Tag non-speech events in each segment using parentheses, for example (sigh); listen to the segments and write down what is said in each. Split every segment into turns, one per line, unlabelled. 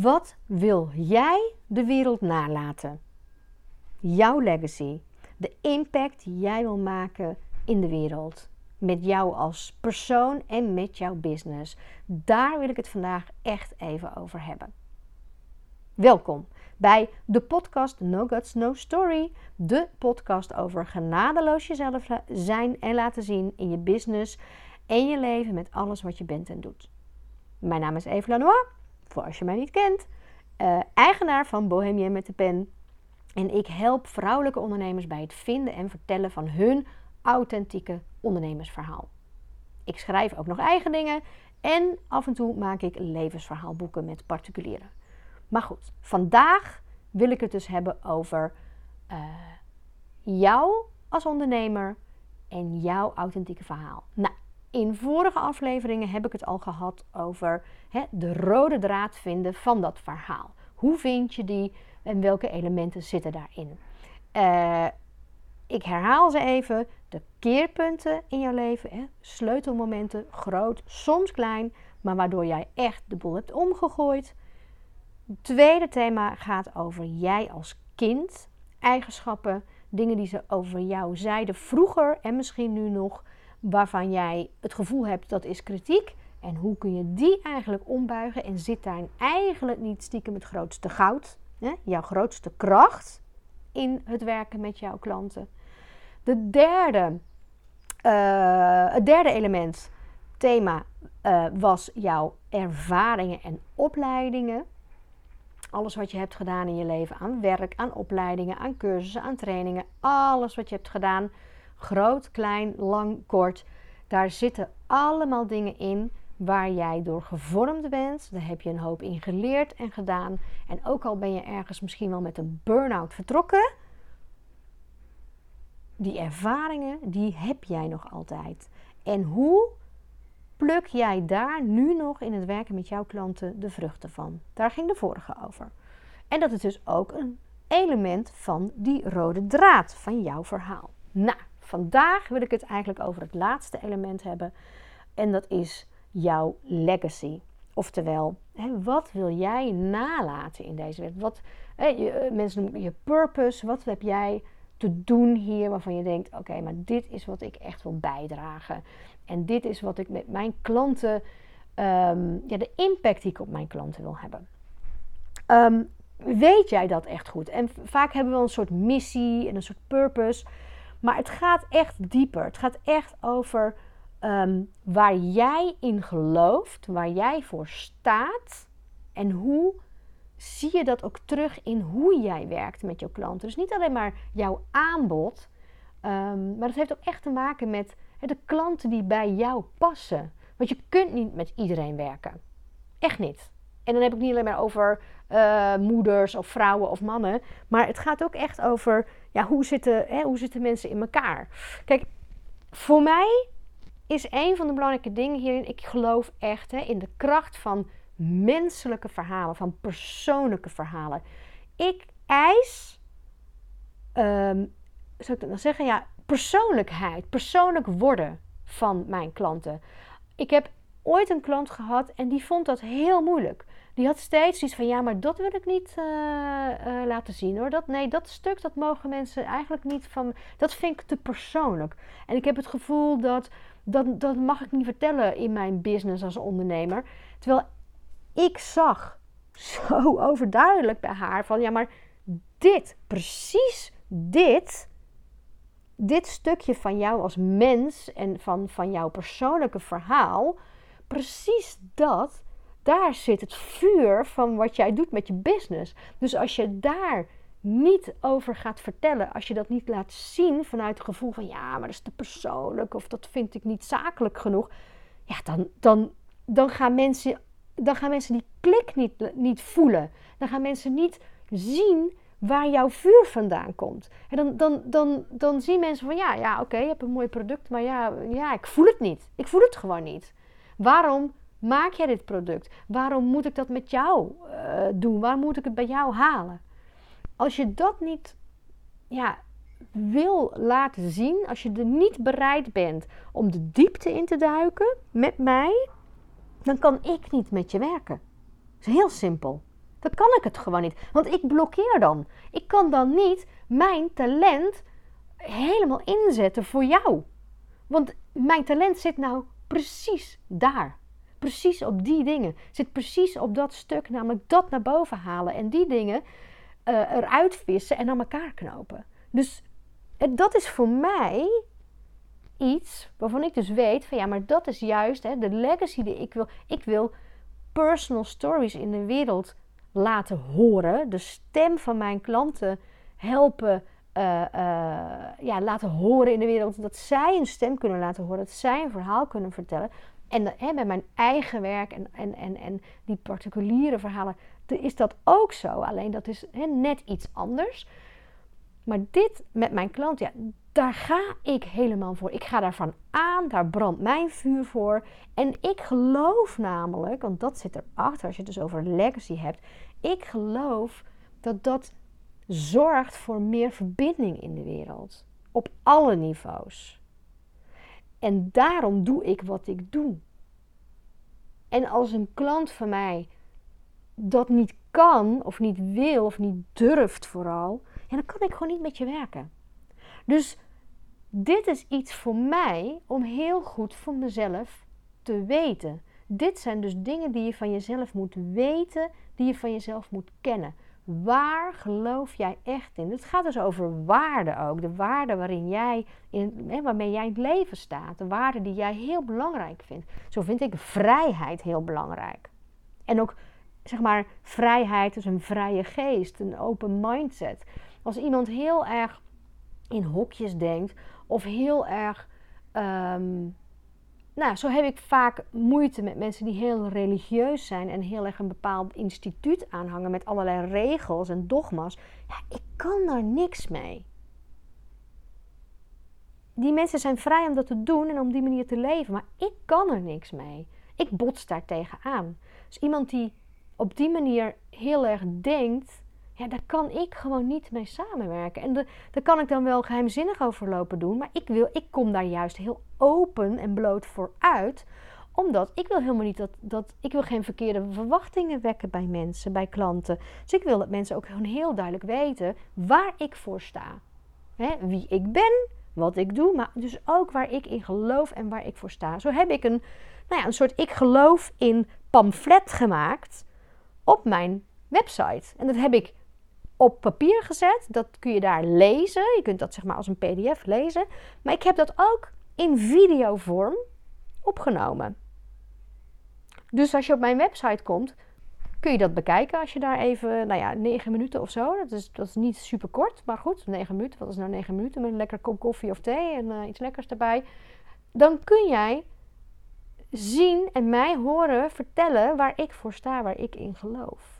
Wat wil jij de wereld nalaten? Jouw legacy. De impact die jij wil maken in de wereld. Met jou als persoon en met jouw business. Daar wil ik het vandaag echt even over hebben. Welkom bij de podcast No Guts, No Story. De podcast over genadeloos jezelf zijn en laten zien in je business en je leven met alles wat je bent en doet. Mijn naam is Eve Lanois, voor als je mij niet kent. Uh, eigenaar van Bohemian met de Pen. En ik help vrouwelijke ondernemers bij het vinden en vertellen van hun authentieke ondernemersverhaal. Ik schrijf ook nog eigen dingen en af en toe maak ik levensverhaalboeken met particulieren. Maar goed, vandaag wil ik het dus hebben over uh, jou als ondernemer en jouw authentieke verhaal. Nou, in vorige afleveringen heb ik het al gehad over de rode draad vinden van dat verhaal. Hoe vind je die en welke elementen zitten daarin? Uh, ik herhaal ze even. De keerpunten in jouw leven, sleutelmomenten, groot, soms klein, maar waardoor jij echt de boel hebt omgegooid. Het tweede thema gaat over jij als kind, eigenschappen, dingen die ze over jou zeiden vroeger en misschien nu nog waarvan jij het gevoel hebt dat is kritiek. En hoe kun je die eigenlijk ombuigen en zit daar eigenlijk niet stiekem het grootste goud, hè? jouw grootste kracht in het werken met jouw klanten. De derde, uh, het derde element, thema, uh, was jouw ervaringen en opleidingen. Alles wat je hebt gedaan in je leven aan werk, aan opleidingen, aan cursussen, aan trainingen. Alles wat je hebt gedaan Groot, klein, lang, kort. Daar zitten allemaal dingen in waar jij door gevormd bent. Daar heb je een hoop in geleerd en gedaan. En ook al ben je ergens misschien wel met een burn-out vertrokken, die ervaringen, die heb jij nog altijd. En hoe pluk jij daar nu nog in het werken met jouw klanten de vruchten van? Daar ging de vorige over. En dat is dus ook een element van die rode draad van jouw verhaal. Nou, Vandaag wil ik het eigenlijk over het laatste element hebben. En dat is jouw legacy. Oftewel, hè, wat wil jij nalaten in deze wereld? Wat, hè, je, eh, mensen noemen je purpose. Wat heb jij te doen hier waarvan je denkt: oké, maar dit is wat ik echt wil bijdragen. En dit is wat ik met mijn klanten, um, ja, de impact die ik op mijn klanten wil hebben. Ehm, weet jij dat echt goed? En vaak hebben we een soort missie en een soort purpose. Maar het gaat echt dieper. Het gaat echt over ehm, waar jij in gelooft, waar jij voor staat en hoe zie je dat ook terug in hoe jij werkt met jouw klanten. Dus niet alleen maar jouw aanbod, um, maar het heeft ook echt te maken met de klanten die bij jou passen. Want je kunt niet met iedereen werken. Echt niet. En dan heb ik niet alleen maar over uh, moeders of vrouwen of mannen. Maar het gaat ook echt over ja, hoe, zitten, hè, hoe zitten mensen in elkaar. Kijk, voor mij is een van de belangrijke dingen hierin. Ik geloof echt hè, in de kracht van menselijke verhalen, van persoonlijke verhalen. Ik eis, um, zou ik dat nou zeggen? Ja, persoonlijkheid, persoonlijk worden van mijn klanten. Ik heb ooit een klant gehad en die vond dat heel moeilijk die had steeds iets van ja, maar dat wil ik niet eh, eh, laten zien hoor. Dat, nee, dat stuk dat mogen mensen eigenlijk niet van. Dat vind ik te persoonlijk. En ik heb het gevoel dat dat, dat mag ik niet vertellen in mijn business als ondernemer. Terwijl ik zag (laughs) zo overduidelijk bij haar van ja, maar dit, precies dit, dit stukje van jou als mens en van, van jouw persoonlijke verhaal, precies dat daar zit het vuur van wat jij doet met je business. Dus als je daar niet over gaat vertellen, als je dat niet laat zien vanuit het gevoel van ja, maar dat is te persoonlijk of dat vind ik niet zakelijk genoeg, ja, dan, dan, dan, gaan, mensen, dan gaan mensen die klik niet, niet voelen. Dan gaan mensen niet zien waar jouw vuur vandaan komt. En dan, dan, dan, dan zien mensen van ja, ja oké, je hebt een mooi product, maar ja, ja, ik voel het niet. Ik voel het gewoon niet. Waarom maak jij dit product? Waarom moet ik dat met jou uh, doen? Waar moet ik het bij jou halen? Als je dat niet ja, wil laten zien, als je er niet bereid bent om de diepte in te duiken met mij, dan kan ik niet met je werken. Dat is heel simpel. Dan kan ik het gewoon niet. Want ik blokkeer dan. Ik kan dan niet mijn talent helemaal inzetten voor jou. Want mijn talent zit nou precies daar. Precies op die dingen. Zit precies op dat stuk, namelijk dat naar boven halen. En die dingen uh, eruit vissen en aan elkaar knopen. Dus dat is voor mij iets waarvan ik dus weet van ja, maar dat is juist hè, de legacy die ik wil. Ik wil personal stories in de wereld laten horen. De stem van mijn klanten helpen uh, uh, ja, laten horen in de wereld. Dat zij een stem kunnen laten horen. Dat zij een verhaal kunnen vertellen. En hè, met mijn eigen werk en, en, en, en die particuliere verhalen is dat ook zo. Alleen dat is hè, net iets anders. Maar dit met mijn klant, ja, daar ga ik helemaal voor. Ik ga daarvan aan, daar brandt mijn vuur voor. En ik geloof namelijk, want dat zit erachter als je het dus over legacy hebt. Ik geloof dat dat zorgt voor meer verbinding in de wereld. Op alle niveaus. En daarom doe ik wat ik doe. En als een klant van mij dat niet kan, of niet wil, of niet durft vooral, dan kan ik gewoon niet met je werken. Dus dit is iets voor mij om heel goed voor mezelf te weten. Dit zijn dus dingen die je van jezelf moet weten, die je van jezelf moet kennen. Waar geloof jij echt in? Het gaat dus over waarden ook. De waarden waarin jij in, waarmee jij in het leven staat. De waarden die jij heel belangrijk vindt. Zo vind ik vrijheid heel belangrijk. En ook zeg maar vrijheid is een vrije geest, een open mindset. Als iemand heel erg in hokjes denkt of heel erg ehm, nou, zo heb ik vaak moeite met mensen die heel religieus zijn en heel erg een bepaald instituut aanhangen met allerlei regels en dogma's. Ja, ik kan daar niks mee. Die mensen zijn vrij om dat te doen en om die manier te leven, maar ik kan er niks mee. Ik bots daar tegenaan. Dus iemand die op die manier heel erg denkt, ja, daar kan ik gewoon niet mee samenwerken. En de, daar kan ik dan wel geheimzinnig over lopen doen. Maar ik, wil, ik kom daar juist heel open en bloot voor uit. Omdat ik wil helemaal niet dat, dat. Ik wil geen verkeerde verwachtingen wekken bij mensen, bij klanten. Dus ik wil dat mensen ook gewoon heel duidelijk weten waar ik voor sta. wie ik ben, wat ik doe, maar dus ook waar ik in geloof en waar ik voor sta. Zo heb ik een, nou ja, een soort ik geloof in pamflet gemaakt op mijn website. En dat heb ik op papier gezet. Dat kun je daar lezen. Je kunt dat zeg maar als een PDF lezen. Maar ik heb dat ook in videovorm opgenomen. Dus als je op mijn website komt, kun je dat bekijken als je daar even, nou ja, 9 minuten of zo. Dat is, dat is niet super kort, maar goed, 9 minuten. Wat is nou 9 minuten met een lekker kop koffie of thee en uh, iets lekkers erbij? Dan kun jij zien en mij horen vertellen waar ik voor sta, waar ik in geloof.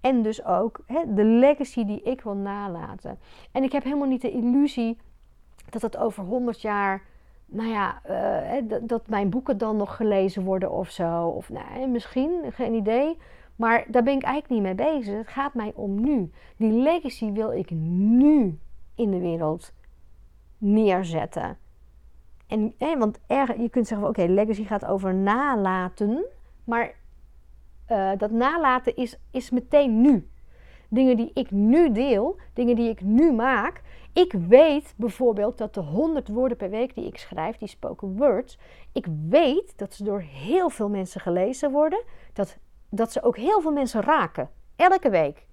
En dus ook hè, de legacy die ik wil nalaten. En ik heb helemaal niet de illusie dat het over 100 jaar, nou ja, uh, dat mijn boeken dan nog gelezen worden of zo. Of nou, misschien, geen idee. Maar daar ben ik eigenlijk niet mee bezig. Het gaat mij om nu. Die legacy wil ik nu in de wereld neerzetten. En, want je kunt zeggen, oké, legacy gaat over nalaten. Maar uh, dat nalaten is, is meteen nu. Dingen die ik nu deel, dingen die ik nu maak. Ik weet bijvoorbeeld dat de 100 woorden per week die ik schrijf, die spoken words, ik weet dat ze door heel veel mensen gelezen worden. Dat, dat ze ook heel veel mensen raken. Elke week.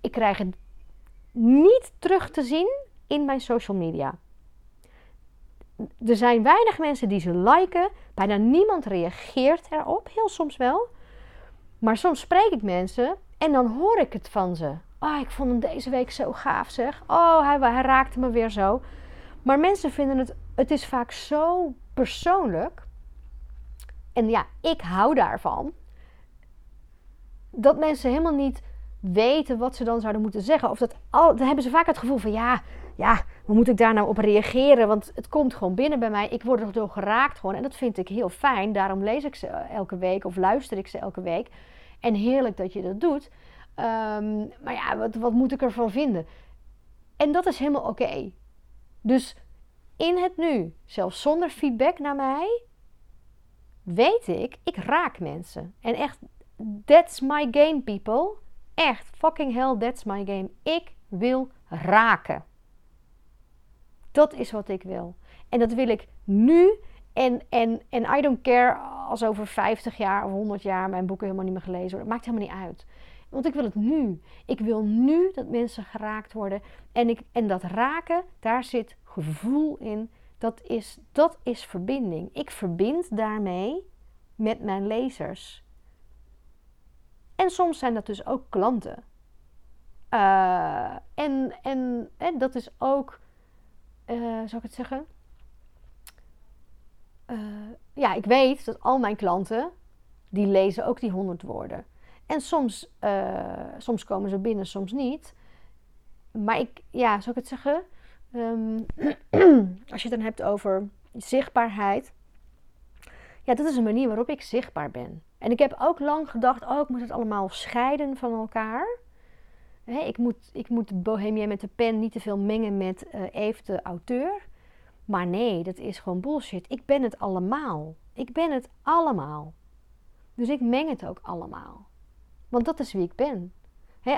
Ik krijg het niet terug te zien in mijn social media. Er zijn weinig mensen die ze liken. Bijna niemand reageert erop. Heel soms wel. Maar soms spreek ik mensen en dan hoor ik het van ze. Oh, ik vond hem deze week zo gaaf zeg. Oh, hij, hij raakte me weer zo. Maar mensen vinden het, het is vaak zo persoonlijk. En ja, ik hou daarvan. Dat mensen helemaal niet weten wat ze dan zouden moeten zeggen. Of dat al, dan hebben ze vaak het gevoel van ja, ja, hoe moet ik daar nou op reageren? Want het komt gewoon binnen bij mij. Ik word er door geraakt gewoon. En dat vind ik heel fijn. Daarom lees ik ze elke week of luister ik ze elke week. En heerlijk dat je dat doet. Ehm, maar ja, wat, wat moet ik ervan vinden? En dat is helemaal oké. Dus in het nu, zelfs zonder feedback naar mij, weet ik, ik raak mensen. En echt that's my game, people. Echt, fucking hell, that's my game. Ik wil raken. Dat is wat ik wil. En dat wil ik nu. En, en, en I don't care als over 50 jaar of 100 jaar mijn boeken helemaal niet meer gelezen worden. Maakt helemaal niet uit. Want ik wil het nu. Ik wil nu dat mensen geraakt worden. En, ik, en dat raken, daar zit gevoel in. Dat is, dat is verbinding. Ik verbind daarmee met mijn lezers. En soms zijn dat dus ook klanten. Uh, en, en, en dat is ook, uh, zou ik het zeggen? Uh, ja, ik weet dat al mijn klanten, die lezen ook die honderd woorden. En soms, soms komen ze binnen, soms niet. Maar ik, ja, zou ik het zeggen? Um, (clears throat) als je het dan hebt over zichtbaarheid. Ja, dat is een manier waarop ik zichtbaar ben. En ik heb ook lang gedacht, oh, ik moet het allemaal scheiden van elkaar. Ik, moet, ik moet Bohemia met de pen niet te veel mengen met uh, de auteur. Maar nee, dat is gewoon bullshit. Ik ben het allemaal. Ik ben het allemaal. Dus ik meng het ook allemaal. Want dat is wie ik ben.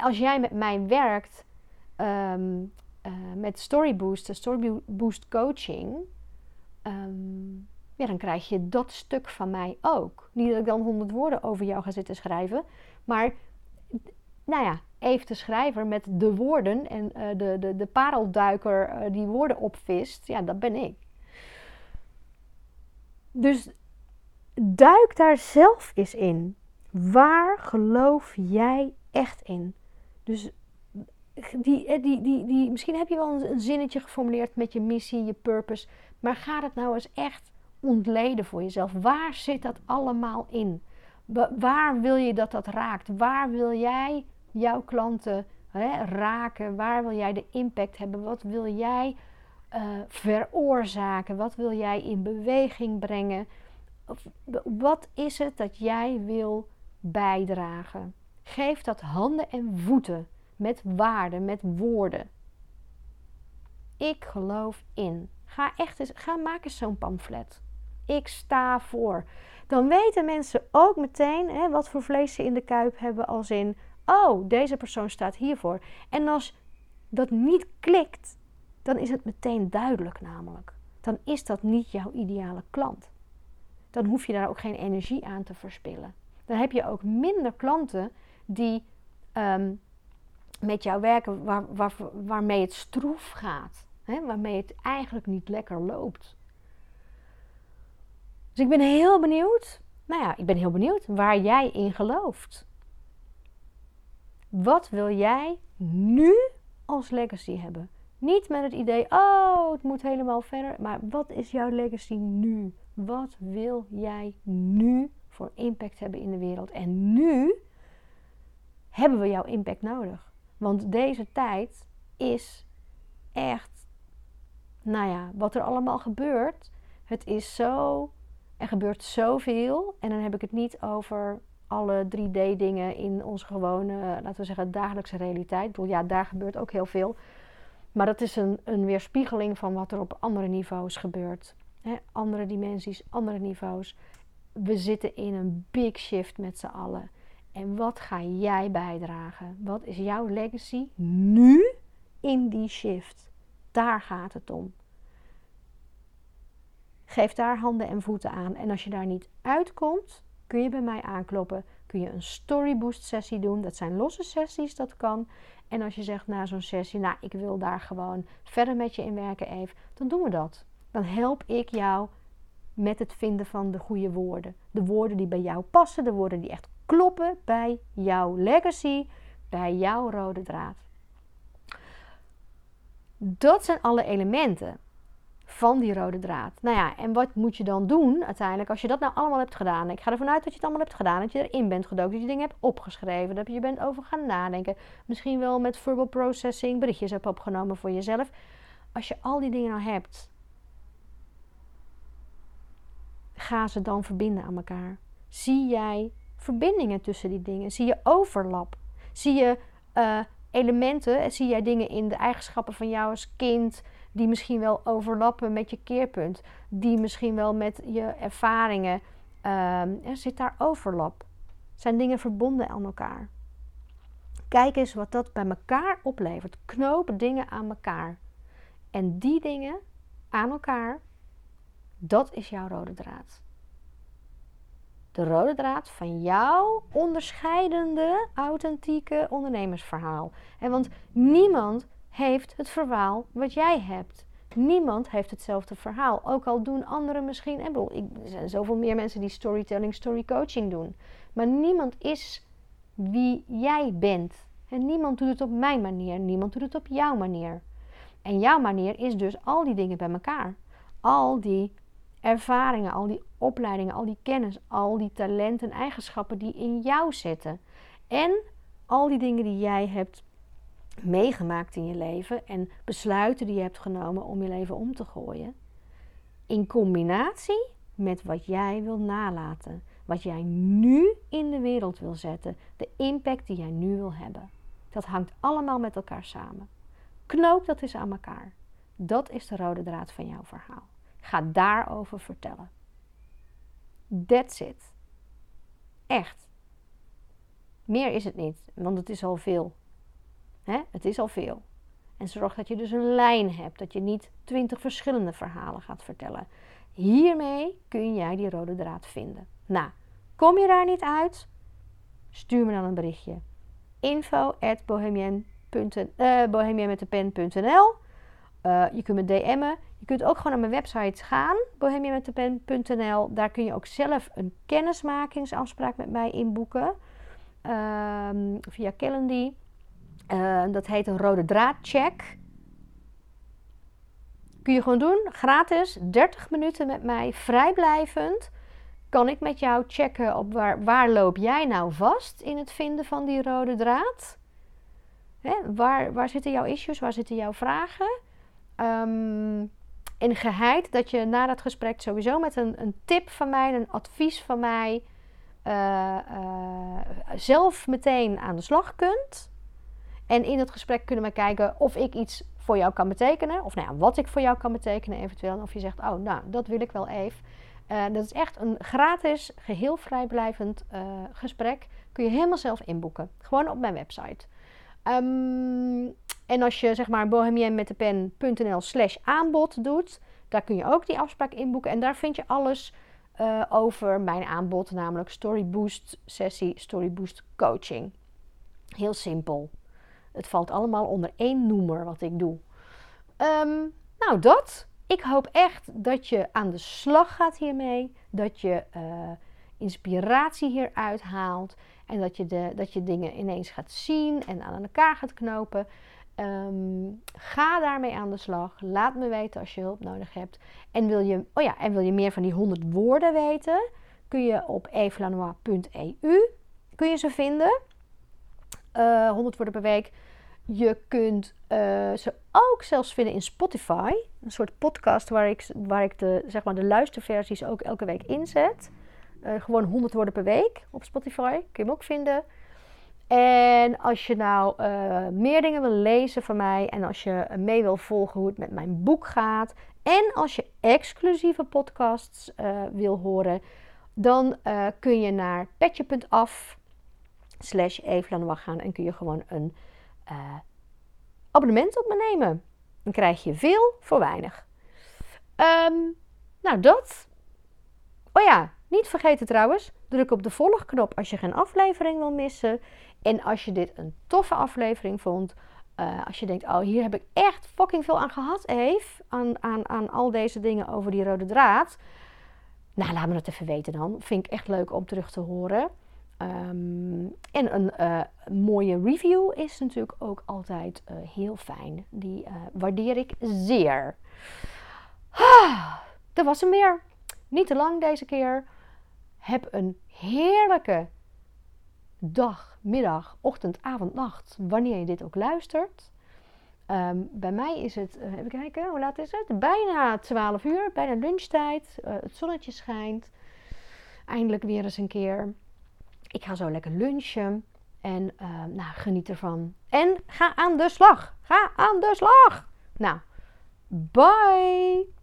als jij met mij werkt um, uh, met Storyboost, Storyboost coaching... Ja, dan krijg je dat stuk van mij ook. Niet dat ik dan honderd woorden over jou ga zitten schrijven, maar nou ja, even de schrijver met de woorden en uh, de, de, de parelduiker uh, die woorden opvist, ja, dat ben ik. Dus duik daar zelf eens in. Waar geloof jij echt in? Dus die, eh, die, die, die, misschien heb je wel een zinnetje geformuleerd met je missie, je purpose. Maar ga het nou eens echt ontleden voor jezelf. Waar zit dat allemaal in? Waar wil je dat dat raakt? Waar wil jij jouw klanten hè, raken? Waar wil jij de impact hebben? Wat wil jij uh, veroorzaken? Wat wil jij in beweging brengen? Wat is het dat jij wil bijdragen? Geef dat handen en voeten met waarden, met woorden. Ik geloof in. Ga echt eens, ga maak eens zo'n pamflet. Ik sta voor. Dan weten mensen ook meteen hè, wat voor vlees ze in de kuip hebben, als in: oh, deze persoon staat hiervoor. En als dat niet klikt, dan is het meteen duidelijk, namelijk. Dan is dat niet jouw ideale klant. Dan hoef je daar ook geen energie aan te verspillen. Dan heb je ook minder klanten die um, met jou werken waar, waarmee het stroef gaat. Hè? Waarmee het eigenlijk niet lekker loopt. Dus ik ben heel benieuwd. Nou ja, ik ben heel benieuwd waar jij in gelooft. Wat wil jij nu als legacy hebben? Niet met het idee, oh, het moet helemaal verder. Maar wat is jouw legacy nu? Wat wil jij nu voor impact hebben in de wereld? En nu hebben we jouw impact nodig. Want deze tijd is echt, nou ja, wat er allemaal gebeurt. Het is zo er gebeurt zoveel. En dan heb ik het niet over alle 3D-dingen in onze gewone, laten we zeggen, dagelijkse realiteit. Ik bedoel, ja, daar gebeurt ook heel veel. Maar dat is een, een weerspiegeling van wat er op andere niveaus gebeurt. andere dimensies, andere niveaus. We zitten in een big shift met z'n allen. En wat ga jij bijdragen? Wat is jouw legacy nu in die shift? Daar gaat het om. Geef daar handen en voeten aan. En als je daar niet uitkomt, kun je bij mij aankloppen. Kun je een Storyboost sessie doen. Dat zijn losse sessies, dat kan. En als je zegt na zo'n sessie, nou ik wil daar gewoon verder met je in werken even, dan doen we dat. Dan help ik jou met het vinden van de goede woorden. De woorden die bij jou passen, de woorden die echt kloppen bij jouw legacy, bij jouw rode draad. Dat zijn alle elementen van die rode draad. Nou ja, en wat moet je dan doen uiteindelijk als je dat nou allemaal hebt gedaan? Ik ga ervan uit dat je het allemaal hebt gedaan, dat je erin bent gedoken, dat je dingen hebt opgeschreven, dat je bent over gaan nadenken. Misschien wel met verbal processing berichtjes hebt opgenomen voor jezelf. Als je al die dingen nou hebt, ga ze dan verbinden aan elkaar. Zie jij verbindingen tussen die dingen? Zie je overlap? Zie je uh, elementen? Zie jij dingen in de eigenschappen van jou als kind? Die misschien wel overlappen met je keerpunt, die misschien wel met je ervaringen, er zit daar overlap. zijn dingen verbonden aan elkaar. Kijk eens wat dat bij elkaar oplevert. Knoop dingen aan elkaar. En die dingen aan elkaar, dat is jouw rode draad. De rode draad van jouw onderscheidende, authentieke ondernemersverhaal. En want niemand heeft het verhaal wat jij hebt. Niemand heeft hetzelfde verhaal. Ook al doen anderen misschien. En er zijn zoveel meer mensen die storytelling, storycoaching doen. Maar niemand is wie jij bent. En niemand doet het op mijn manier. Niemand doet het op jouw manier. En jouw manier is dus al die dingen bij elkaar. Al die ervaringen, al die opleidingen, al die kennis, al die talenten en eigenschappen die in jou zitten. En al die dingen die jij hebt meegemaakt in je leven en besluiten die je hebt genomen om je leven om te gooien. In combinatie met wat jij wil nalaten. Wat jij nu in de wereld wil zetten. De impact die jij nu wil hebben. Dat hangt allemaal met elkaar samen. Knoop dat eens aan elkaar. Dat is de rode draad van jouw verhaal. Ga daarover vertellen. That's it. Echt. Meer is het niet, want het is al veel. Het is al veel. En zorg dat je dus een lijn hebt, dat je niet twintig verschillende verhalen gaat vertellen. Hiermee kun jij die rode draad vinden. Nou, kom je daar niet uit? Stuur me dan een berichtje. info at bohemien, uh, bohemienmetdepen.nl uh, Je kunt me DM'en. Je kunt ook gewoon naar mijn website gaan, bohemienmetdepen.nl. Daar kun je ook zelf een kennismakingsafspraak met mij inboeken. Uh, via Calendly. Uh, dat heet een rode draadcheck. Kun je gewoon doen, gratis, 30 minuten met mij, vrijblijvend. Kan ik met jou checken op waar, waar loop jij nou vast in het vinden van die rode draad? Hè, waar, waar zitten jouw issues, waar zitten jouw vragen? Um, in geheid dat je na dat gesprek sowieso met een, een tip van mij, een advies van mij, uh, uh, zelf meteen aan de slag kunt. En in het gesprek kunnen we kijken of ik iets voor jou kan betekenen. Of nou ja, wat ik voor jou kan betekenen eventueel. En of je zegt, oh nou, dat wil ik wel even. Uh, dat is echt een gratis, geheel vrijblijvend uh, gesprek. Kun je helemaal zelf inboeken. Gewoon op mijn website. Um, en als je zeg maar bohemienmetdepen.nl slash aanbod doet, daar kun je ook die afspraak inboeken. En daar vind je alles uh, over mijn aanbod, namelijk Storyboost sessie, Storyboost coaching. Heel simpel. Het valt allemaal onder één noemer wat ik doe. Um, nou, dat. Ik hoop echt dat je aan de slag gaat hiermee. Dat je uh, inspiratie hieruit haalt. En dat je, de, dat je dingen ineens gaat zien en aan elkaar gaat knopen. Um, ga daarmee aan de slag. Laat me weten als je hulp nodig hebt. En wil je, oh ja, en wil je meer van die 100 woorden weten? Kun je op evelanois.eu kun je ze vinden. Uh, eh, 100 woorden per week. Je kunt uh, ze ook zelfs vinden in Spotify. Een soort podcast waar ik, waar ik de, zeg maar, de luisterversies ook elke week inzet. Uh, gewoon 100 woorden per week op Spotify. Kun je hem ook vinden. En als je nou uh, meer dingen wil lezen van mij en als je mee wil volgen hoe het met mijn boek gaat en als je exclusieve podcasts wil horen, dan kun je naar petje.af slash gaan en kun je gewoon een abonnement op me nemen. Dan krijg je veel voor weinig. Um, nou, dat. Oh ja, niet vergeten trouwens, druk op de volgknop als je geen aflevering wil missen. En als je dit een toffe aflevering vond, uh, als je denkt, oh hier heb ik echt fucking veel aan gehad, Eve, aan, aan, aan al deze dingen over die rode draad. Nou, laat me dat even weten dan. Vind ik echt leuk om terug te horen. Um, en een uh, mooie review is natuurlijk ook altijd uh, heel fijn. Die waardeer ik zeer. Ah, (sighs) dat was hem weer. Niet te lang deze keer. Heb een heerlijke dag, middag, ochtend, avond, nacht, wanneer je dit ook luistert. Um, bij mij is het, even kijken, hoe laat is het? Bijna 12 uur, bijna lunchtijd. Het zonnetje schijnt. Eindelijk weer eens een keer. Ik ga zo lekker lunchen. En uh, nou, geniet ervan. En ga aan de slag. Ga aan de slag. Nou, bye.